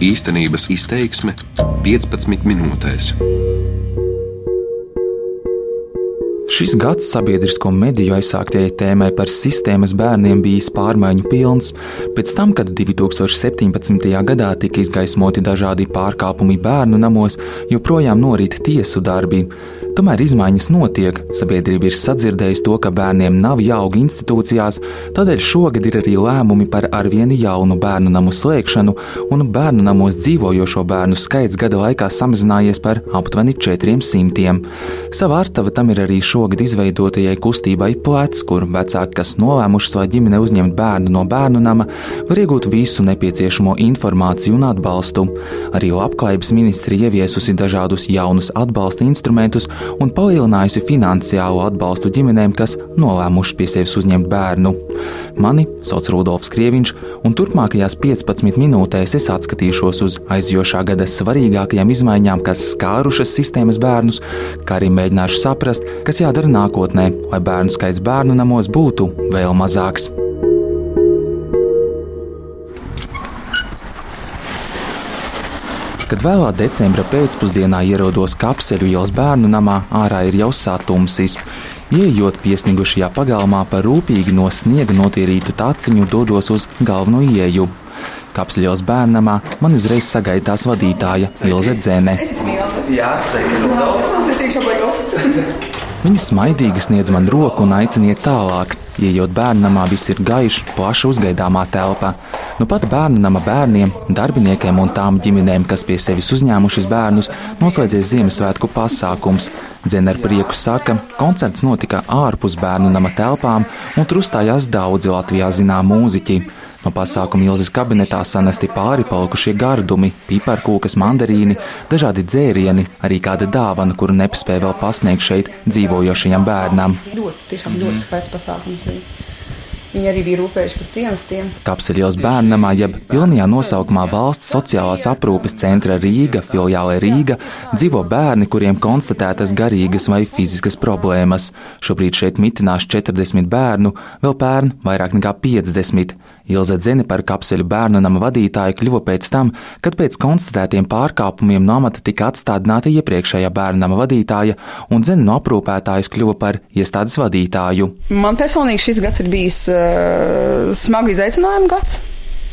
Īstenības izteiksme 15 minūtēs. Šis gads sabiedrisko mediju aizsāktajai tēmai par sistēmas bērniem bijis pārmaiņu pilns. Pēc tam, kad 2017. gadā tika izgaismoti dažādi pārkāpumi bērnu namos, joprojām norit tiesu darbi. Tomēr izmaiņas notiek. Sabiedrība ir sadzirdējusi to, ka bērniem nav jāaug institūcijās, tādēļ šogad ir arī lēmumi par arvienu jaunu bērnu namu slēgšanu, un bērnu namos dzīvojošo bērnu skaits gada laikā samazinājies par aptuveni 400. Sava artava tam ir arī šogad izveidotajai kustībai plecs, kur vecāki, kas nolēmuši savā ģimenē uzņemt bērnu no bērnu nama, var iegūt visu nepieciešamo informāciju un atbalstu. Arī Labklājības ministrija ieviesusi dažādus jaunus atbalsta instrumentus, un palielinājusi finansiālo atbalstu ģimenēm, kas nolēmuši pie sevis uzņemt bērnu. Mani sauc Rudolfs Krieviņš, un turpmākajās 15 minūtēs es atskatīšos uz aizojošā gada svarīgākajām izmaiņām, kas skārušas sistēmas bērnus, kā arī mēģināšu saprast, kas jādara nākotnē, lai bērnu skaits bērnu namos būtu vēl mazāks. Kad vēlā decembra pēcpusdienā ierodos kapseļu ielas bērnu namā, ārā ir jau satumsis. Iejot piesnigušajā pagalmā par rūpīgi no sniega notīrītu taciņu, dodos uz galveno ieju. Kapseļos bērnamā man uzreiz sagaidās vadītāja Ilze Dzēne. Jā, Viņa smaidīgi sniedz man roku un aicina iet tālāk. Iejot bērnamā, viss ir gaišs, plaša uzgaidāmā telpa. Nu pat bērnama bērniem, darbiniekiem un tām ģimenēm, kas pie sevis uzņēmušas bērnus, noslēdzies Ziemassvētku pasākums. Dzene ar prieku saka, koncerts notika ārpus bērnu nama telpām, un tur uzstājās daudzi Latvijā zinām mūziķi. No pasākuma Ilzas kabinetā sanesti pāri palikušie gardumi, piparkūkas, mandarīni, dažādi dzērieni, arī kāda dāvana, kuru nepaspēja vēl pasniegt šeit dzīvojošajam bērnam. Ļoti, tiešām ļoti skaists pasākums bija. Viņi arī bija rūpējuši par cienestiem. Kapseļos bērnamā, jeb pilnajā nosaukumā valsts sociālās aprūpes centra Rīga, filiālē Rīga, dzīvo bērni, kuriem konstatētas garīgas vai fiziskas problēmas. Šobrīd šeit mitinās 40 bērnu, vēl pērn vairāk nekā 50. Ilze Dzene par kapseļu bērnu nama vadītāju kļuva pēc tam, kad pēc konstatētiem pārkāpumiem no amata tika atstādināta iepriekšējā bērnu nama vadītāja, un Dzene no aprūpētājas kļuva par iestādes vadītāju. Man personīgi šis gads ir bijis uh, smagu izaicinājumu gads.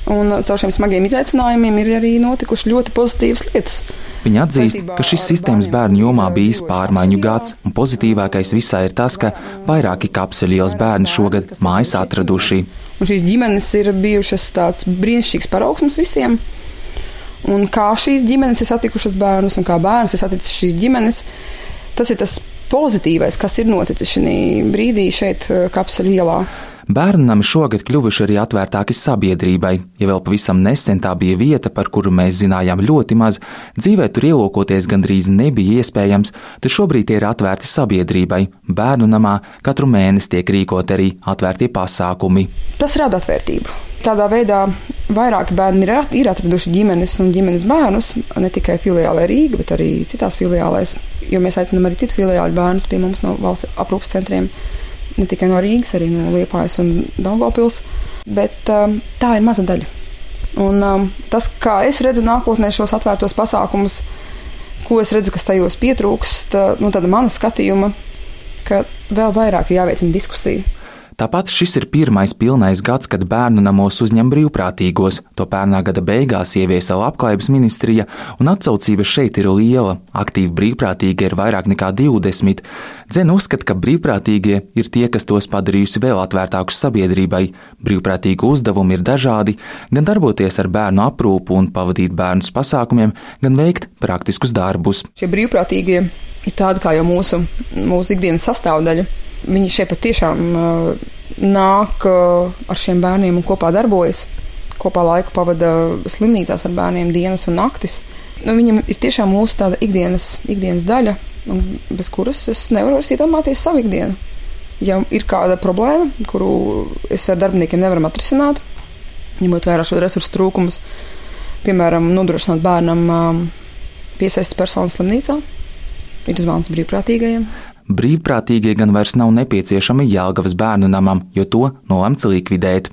Un caur šiem smagiem izaicinājumiem ir arī notikušas ļoti pozitīvas lietas. Viņa atzīst, ka šis sistēmas bērnu jomā bijis pārmaiņu gads, un pozitīvākais visā ir tas, ka vairāki kapseļu ielas bērni šogad mājas atraduši. Un šīs ģimenes ir bijušas tāds brīnišķīgs paraugsms visiem. Un kā šīs ģimenes ir satikušas bērnus, un kā bērns ir saticis šīs ģimenes, tas ir tas pozitīvais, kas ir noticis šajā brīdī šeit, kapseļu ielā. Bērnam šogad kļuvuši arī atvērtāki sabiedrībai. Ja vēl pavisam nesen tā bija vieta, par kuru mēs zinājām ļoti maz, dzīvē tur ielūkoties gandrīz nebija iespējams, tad šobrīd tie ir atvērti sabiedrībai. Bērnu namā katru mēnesi tiek rīkot arī atvērtie pasākumi. Tas rada atvērtību. Tādā veidā vairāki bērni ir, ir atraduši ģimenes un ģimenes bērnus, ne tikai filiālē Rīga, bet arī citās filiālēs, jo mēs aicinām arī citu filiāļu bērnus pie mums no valsts aprūpas centriem ne tikai no Rīgas, arī no Liepājas un Daugopils, bet um, tā ir maza daļa. Un um, tas, kā es redzu nākotnē šos atvērtos pasākumus, ko es redzu, kas tajos pietrūkst, no nu, tāda mana skatījuma, ka vēl vairāk ir jāveicina diskusija Tāpat šis ir pirmais pilnais gads, kad bērnu namos uzņem brīvprātīgos. To pērnā gada beigās ieviesa Labklājības ministrija, un atsaucība šeit ir liela. Aktīvi brīvprātīgie ir vairāk nekā 20. Dzen uzskata, ka brīvprātīgie ir tie, kas tos padarījusi vēl atvērtākus sabiedrībai. Brīvprātīgu uzdevumi ir dažādi - gan darboties ar bērnu aprūpu un pavadīt bērnus pasākumiem, gan veikt praktiskus darbus. Šie brīvprātīgie ir tādi kā jau mūsu, mūsu ikdienas sastāvdaļa Viņi šeit patiešām uh, nāk uh, ar šiem bērniem un kopā darbojas. Kopā laiku pavada slimnīcās ar bērniem dienas un naktis. Nu, viņam ir tiešām mūsu tāda ikdienas, ikdienas daļa, bez kuras es nevaru iedomāties savu ikdienu. Ja ir kāda problēma, kuru es ar darbiniekiem nevaram atrisināt, ņemot vērā šo resursu trūkumus, piemēram, nodrošināt bērnam um, piesaistes personas slimnīcā, ir zvans brīvprātīgajiem. Brīvprātīgie gan vairs nav nepieciešami Jēlgavas bērnu namam, jo to nolemts likvidēt.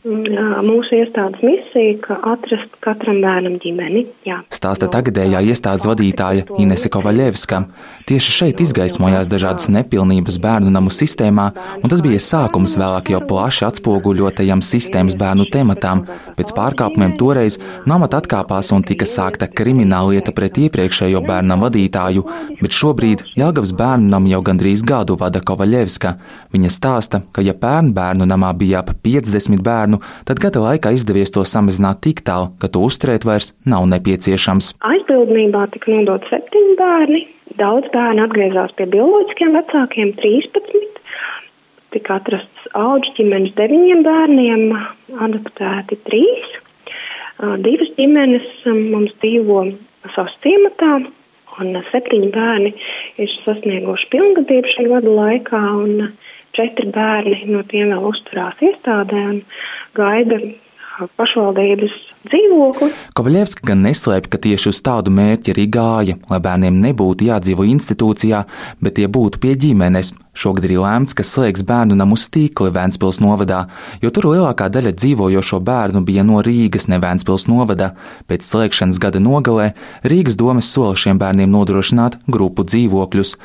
Mūsu iestādes misija, ka atrast katram bērnam ģimeni. Jā. Stāsta tagadējā iestādes vadītāja Inese Kovaļevska. Tieši šeit izgaismojās dažādas nepilnības bērnu namu sistēmā, un tas bija sākums vēlāk jau plaši atspoguļotajam sistēmas bērnu tematām. Pēc pārkāpumiem toreiz namata atkāpās un tika sākta krimināla lieta pret iepriekšējo bērnu vadītāju, bet šobrīd Jāgavas bērnu namu jau gandrīz gadu vada Kovaļevska. Viņa stāsta, ka ja pērn bērnu namā bija ap 50 bērnu, tad gada laikā izdevies to samazināt tik tālu, ka to uzturēt vairs nav nepieciešams. Aizbildnībā tika nodot septiņi bērni. Daudz bērnu atgriezās pie bioloģiskiem vecākiem - 13. Tika atrasts auģu ģimenes deviņiem bērniem, adaptēti trīs. Divas ģimenes mums dzīvo ciematā, un septiņi bērni ir sasnieguši pilngadību šī gada laikā, un četri bērni no tiem vēl uzturās iestādē un gaida pašvaldības dzīvokli. Kovaļevska gan neslēpj, ka tieši uz tādu mērķi arī gāja, lai bērniem nebūtu jādzīvo institūcijā, bet tie būtu pie ģimenes. Šogad ir lēmts, ka slēgs bērnu namu stīkli Vēncpils novadā, jo tur lielākā daļa dzīvojošo bērnu bija no Rīgas, ne Vēncpils novada. Pēc slēgšanas gada nogalē Rīgas domas sola šiem bērniem nodrošināt grupu dzīvokļus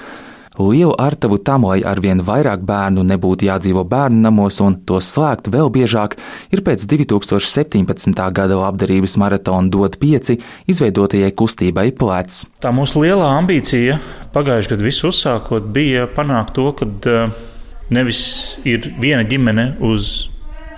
lielu artavu tam, lai arvien vairāk bērnu nebūtu jādzīvo bērnu namos un tos slēgt vēl biežāk, ir pēc 2017. gada labdarības maratona dot pieci izveidotajai kustībai plēc. Tā mūsu lielā ambīcija pagājušajā gadā visu uzsākot bija panākt to, ka eh, nevis ir viena ģimene uz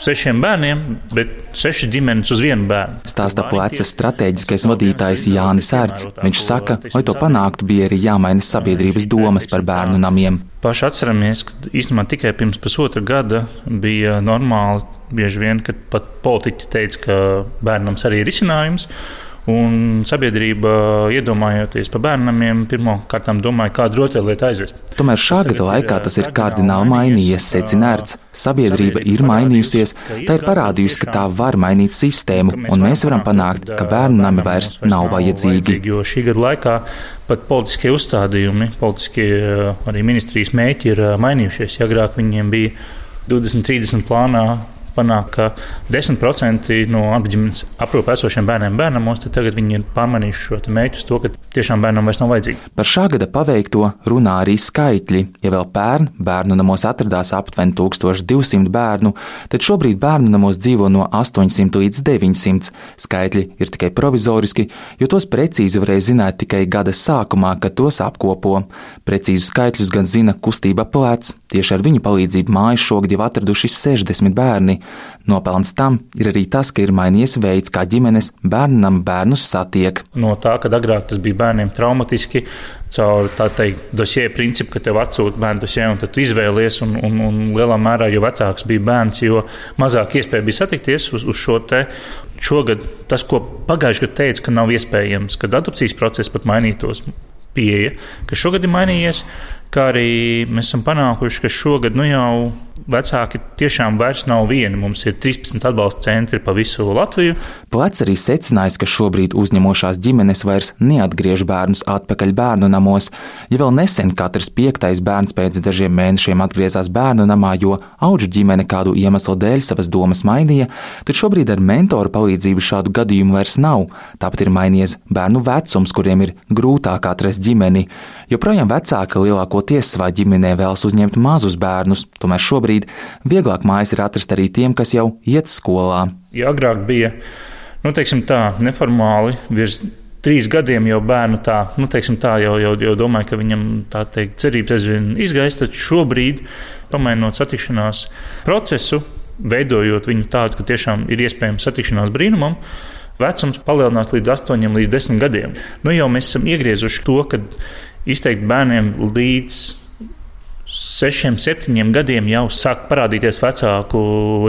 sešiem bērniem, bet seši ģimenes uz vienu bērnu. Stāsta pleca strateģiskais vadītājs Jānis Sērts. Viņš saka, lai to panāktu, bija arī jāmaina sabiedrības domas par bērnu namiem. Paši atceramies, ka īstenībā tikai pirms pusotra gada bija normāli, bieži vien, kad pat politiķi teica, ka bērnams arī ir risinājums. Un sabiedrība, iedomājoties par bērniem, pirmkārt domāja, kādu rotaļlietu aizvest. Tomēr šā gada laikā tas ir kardināli mainījies, secināts. Sabiedrība ir mainījusies, tā ir parādījusi, ka tā var mainīt sistēmu, un mēs varam panākt, ka bērnu nami vairs nav vajadzīgi. Jo šī gada laikā pat politiskie uzstādījumi, politiskie arī ministrijas mēķi ir mainījušies. Agrāk viņiem bija 20, 30 plānā panākt, ka 10% no apģimenes aprūpē esošiem bērniem bērnamos, tagad viņi ir pārmanījuši šo mērķu to, ka tiešām bērnam vairs nav vajadzīgi. Par šā gada paveikto runā arī skaitļi. Ja vēl pērn bērnu namos atradās aptuveni 1200 bērnu, tad šobrīd bērnu namos dzīvo no 800 līdz 900. Skaitļi ir tikai provizoriski, jo tos precīzi varēja zināt tikai gada sākumā, kad tos apkopo. Precīzu skaitļus gan zina kustība plēc. Tieši ar viņu palīdzību mājas šogad jau atraduši 60 bērni. Nopelns tam ir arī tas, ka ir mainījies veids, kā ģimenes bērnam bērnus satiek. No tā, kad agrāk tas bija bērniem traumatiski, caur tā teikt, dosie principu, ka tev atsūta bērnu dosie, un tu izvēlies, un, un, un lielā mērā, jo vecāks bija bērns, jo mazāk iespēja bija satikties uz, uz šo te. Šogad tas, ko pagājušajā gadā teica, ka nav iespējams, kad adopcijas process pat mainītos, pieeja, kas šogad ir mainījies, kā arī mēs esam panākuši, ka šogad nu jau vecāki tiešām vairs nav vieni. Mums ir 13 atbalsta centri pa visu Latviju. Plēc arī secinājis, ka šobrīd uzņemošās ģimenes vairs neatgriež bērnus atpakaļ bērnu namos. Ja vēl nesen katrs piektais bērns pēc dažiem mēnešiem atgriezās bērnu namā, jo auģu ģimene kādu iemeslu dēļ savas domas mainīja, tad šobrīd ar mentoru palīdzību šādu gadījumu vairs nav. Tāpat ir mainījies bērnu vecums, kuriem ir grūtāk atrast ģimeni. Joprojām vecāki lielākoties savā ģimenē vēlas uzņemt mazus bērnus, tomēr šobrīd Šobrīd vieglāk mājas ir atrast arī tiem, kas jau iet skolā. Ja agrāk bija nu, teiksim, tā, neformāli virs trīs gadiem jau bērnu tā, nu, teiksim, tā jau, jau, jau domāju, ka viņam tā teikt, cerības aizvien izgaist. Tad šobrīd, pamainot satikšanās procesu, veidojot viņu tādu, ka tiešām ir iespējams satikšanās brīnumam, vecums palielinās līdz 8 līdz 10 gadiem. Nu, jau mēs esam iegriezuši to, ka izteikt bērniem līdz sešiem, septiņiem gadiem jau sāk parādīties vecāku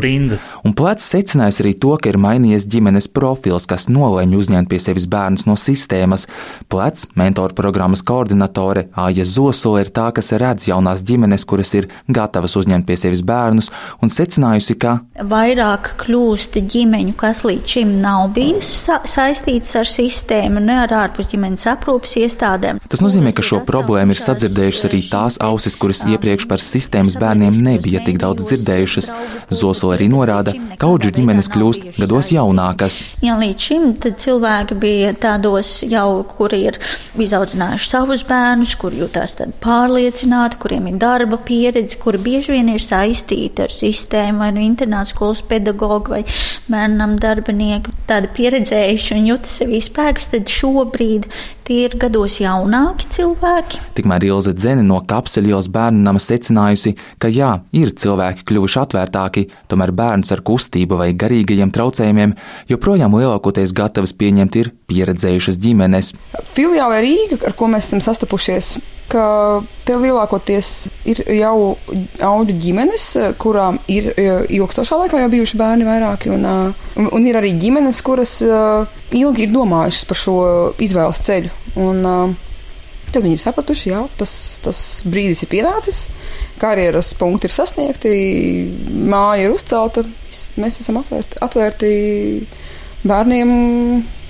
rinda. Un plats secinājis arī to, ka ir mainījies ģimenes profils, kas nolēma uzņemt pie sevis bērnus no sistēmas. Plats, mentoru programmas koordinatore Āja Zosola ir tā, kas redz jaunās ģimenes, kuras ir gatavas uzņemt pie sevis bērnus, un secinājusi, ka vairāk kļūst ģimeņu, kas līdz šim nav bijis sa saistīts ar sistēmu, ne ar ārpus ģimenes aprūpas iestādēm. Tas nozīmē, ka šo problēmu ir sadzirdējušas arī tās ausis, kuras iepriekš par sistēmas bērniem nebija tik daudz dzirdējušas. Zosula arī norāda, ka auģu ģimenes kļūst gados jaunākas. Ja līdz šim cilvēki bija tādos jau, kuri ir izaudzinājuši savus bērnus, kuri jutās pārliecināti, kuriem ir darba pieredze, kuri bieži vien ir saistīti ar sistēmu vai nu internātu skolas pedagogu vai bērnam darbinieku, tādi pieredzējuši un jūtas sevi spēkus, tad šobrīd tie ir gados jaunāki cilvēki. Tikmēr Ilze Dzene no kapseļos bērnu nama secinājusi, ka jā, ir cilvēki kļuvuši atvērtāki, tomēr bērns ar kustību vai garīgajiem traucējumiem joprojām lielākoties gatavs pieņemt ir pieredzējušas ģimenes. Filiāle Rīga, ar ko mēs esam sastapušies, ka te lielākoties ir jau auģu ģimenes, kurām ir e, ilgstošā laikā jau bijuši bērni vairāki, un, e, un ir arī ģimenes, kuras e, ilgi ir domājušas par šo izvēles ceļu. Un, tad viņi ir sapratuši, ka tas, tas brīdis ir pienācis, karjeras punkti ir sasniegti, māja ir uzcelta, mēs esam atvērti. atvērti bērniem,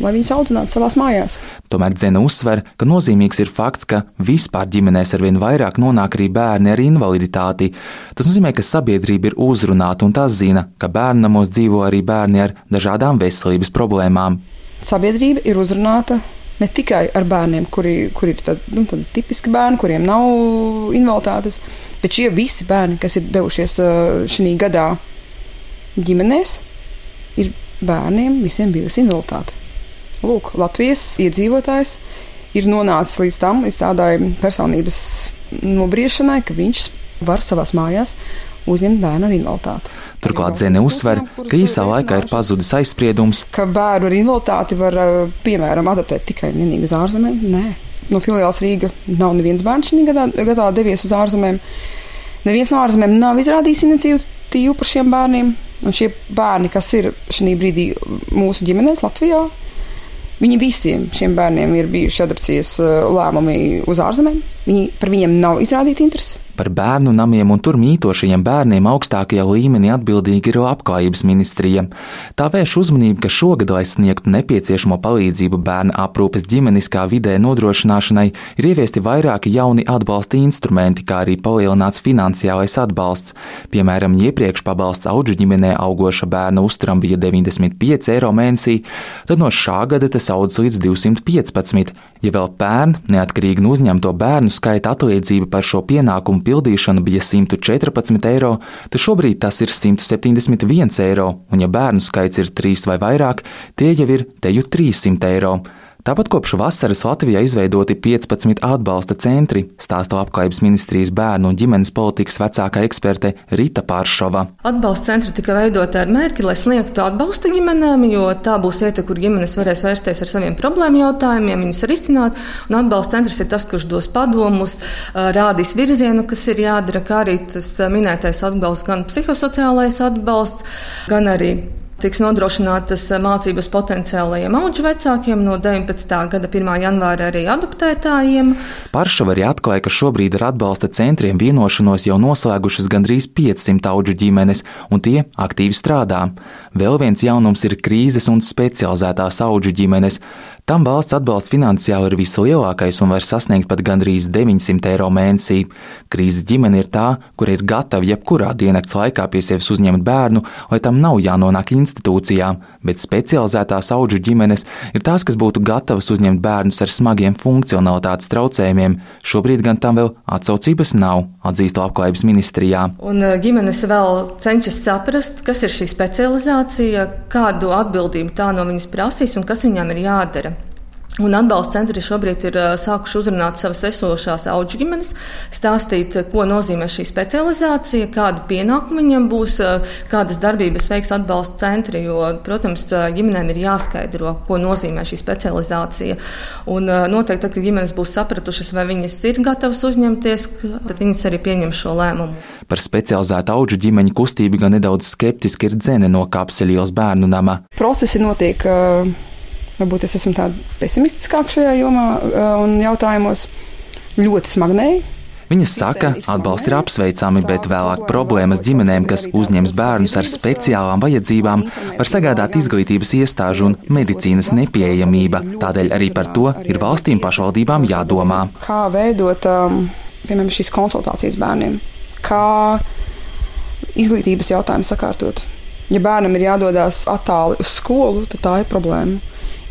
lai viņus audzinātu savās mājās. Tomēr Dzena uzsver, ka nozīmīgs ir fakts, ka vispār ģimenēs arvien vairāk nonāk arī bērni ar invaliditāti. Tas nozīmē, ka sabiedrība ir uzrunāta un tas zina, ka bērnamos dzīvo arī bērni ar dažādām veselības problēmām. Sabiedrība ir uzrunāta ne tikai ar bērniem, kuri, kuri ir tad, nu, tad tipiski bērni, kuriem nav invaliditātes, bet šie visi bērni, kas ir devušies šī gadā ģimenēs, ir bērniem visiem bijusi invaliditāte. Lūk, Latvijas iedzīvotājs ir nonācis līdz tam, līdz tādai personības nobriešanai, ka viņš var savās mājās uzņemt bērnu ar invaliditāti. Turklāt Zene uzsver, ka īsā laikā ir pazudis aizspriedums, ka bērnu ar invaliditāti var, eh, piemēram, adaptēt tikai un vienīgi uz ārzemēm. Nē, no filiāls Rīga nav neviens bērns šī gadā, gadā devies uz ārzemēm. Neviens no ārzemēm nav izrādījis iniciatīvu par šiem bērniem. Un šie bērni, kas ir šī brīdī mūsu ģimenēs Latvijā, viņi visiem šiem bērniem ir bijuši adopcijas eh, lēmumi uz ārzemēm. Viņi, par viņiem nav izrādīta interese. Par bērnu namiem un tur mītošajiem bērniem augstākajā līmenī atbildīga ir labklājības ministrija. Tā vērš uzmanību, ka šogad, lai sniegtu nepieciešamo palīdzību bērnu aprūpes ģimeniskā vidē nodrošināšanai, ir ieviesti vairāki jauni atbalsta instrumenti, kā arī palielināts finansiālais atbalsts. Piemēram, iepriekš pabalsts auģu ģimenē augoša bērna uzturam bija 95 eiro mēnesī, tad no šā gada tas audz līdz 215. Ja vēl pērn, neatkarīgi no uzņemto bērnu skaita atlīdzība par šo pienākumu pildīšana bija 114 eiro, tad šobrīd tas ir 171 eiro, un ja bērnu skaits ir 3 vai vairāk, tie jau ir teju 300 eiro. Tāpat kopš vasaras Latvijā izveidoti 15 atbalsta centri, stāsta Labklājības ministrijas bērnu un ģimenes politikas vecākā eksperte Rita Pāršova. Atbalsta centri tika veidoti ar mērķi, lai sniegtu atbalstu ģimenēm, jo tā būs vieta, kur ģimenes varēs vērsties ar saviem problēmu jautājumiem, viņus risināt. Un atbalsta centrs ir tas, kurš dos padomus, rādīs virzienu, kas ir jādara, kā arī tas minētais atbalsts, gan psihosociālais atbalsts, gan arī tiks nodrošinātas mācības potenciālajiem auģu vecākiem no 19. gada 1. janvāra arī adoptētājiem. Paršava arī atklāja, ka šobrīd ar atbalsta centriem vienošanos jau noslēgušas gandrīz 500 auģu ģimenes, un tie aktīvi strādā. Vēl viens jaunums ir krīzes un specializētās auģu ģimenes. Tam valsts atbalsts finansiāli ir vislielākais un var sasniegt pat gandrīz 900 eiro mēnesī. Krīzes ģimene ir tā, kur ir gatava jebkurā diennakts laikā pie sevis uzņemt bērnu, lai tam nav jānonāk institūcijām, bet specializētās auģu ģimenes ir tās, kas būtu gatavas uzņemt bērnus ar smagiem funkcionalitātes traucējumiem. Šobrīd gan tam vēl atsaucības nav, atzīst labklājības ministrijā. Un eh, ģimenes vēl cenšas saprast, kas ir šī specializācija, kādu atbildību tā no viņas prasīs un kas viņām ir jādara. Un atbalsta centri šobrīd ir sākuši uzrunāt savas esošās auģu ģimenes, stāstīt, ko nozīmē šī specializācija, kāda pienākuma viņam būs, kādas darbības veiks atbalsta centri. Jo, protams, ģimenēm ir jāskaidro, ko nozīmē šī specializācija. Un noteikti, tad, kad ģimenes būs sapratušas, vai viņas ir gatavas uzņemties, tad viņas arī pieņems šo lēmumu. Par specializētu auģu ģimeņu kustību gan nedaudz skeptiski ir dzene no Kapseļos bērnu nama. Procesi notiek. Uh Varbūt es esmu tāda pesimistiskāka šajā jomā un jautājumos ļoti smagnēji. Viņas saka, atbalsts ir apsveicami, bet vēlāk problēmas ģimenēm, kas uzņems bērnus ar speciālām vajadzībām, var sagādāt izglītības iestāžu un medicīnas nepieejamība. Tādēļ arī par to ir valstīm pašvaldībām jādomā. Kā veidot um, piemēram, šīs konsultācijas bērniem, kā izglītības jautājumu sakārtot. Ja bērnam ir jādodas attāli uz skolu, tad tā ir problēma.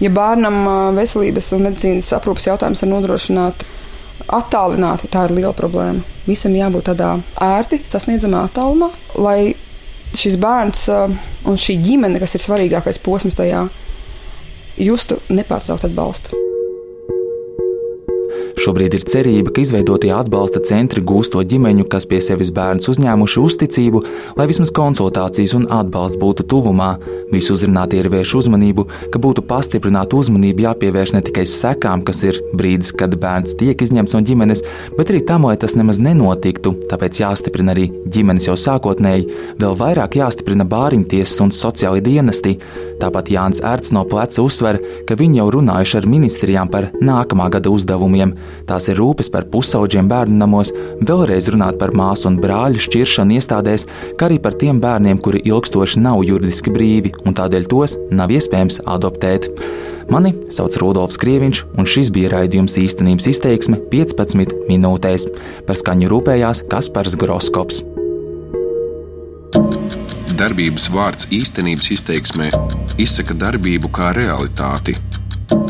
Ja bērnam veselības un medicīnas aprūpas jautājums ir nodrošināt attālināti, tā ir liela problēma. Visam jābūt tādā ērti sasniedzamā attālumā, lai šis bērns un šī ģimene, kas ir svarīgākais posms tajā, justu nepārtrauktu atbalstu. Šobrīd ir cerība, ka izveidotie atbalsta centri gūs to ģimeņu, kas pie sevis bērns uzņēmuši uzticību, lai vismaz konsultācijas un atbalsts būtu tuvumā. Visi uzrunātie ir vērš uzmanību, ka būtu pastiprināta uzmanība jāpievērš ne tikai sekām, kas ir brīdis, kad bērns tiek izņemts no ģimenes, bet arī tam, lai tas nemaz nenotiktu. Tāpēc jāstiprina arī ģimenes jau sākotnēji, vēl vairāk jāstiprina bāriņtiesas un sociālai dienesti. Tāpat Jānis Ērts no pleca uzsver, ka viņi jau runājuši ar ministrijām par nākamā gada uzdevumiem. Tās ir rūpes par pusauģiem bērnu namos, vēlreiz runāt par māsu un brāļu šķiršanu iestādēs, kā arī par tiem bērniem, kuri ilgstoši nav juridiski brīvi un tādēļ tos nav iespējams adoptēt. Mani sauc Rudolfs Krieviņš, un šis bija raidījums īstenības izteiksme 15 minūtēs. Par skaņu rūpējās Kaspars Groskops. Darbības vārds īstenības izteiksmē izsaka darbību kā realitāti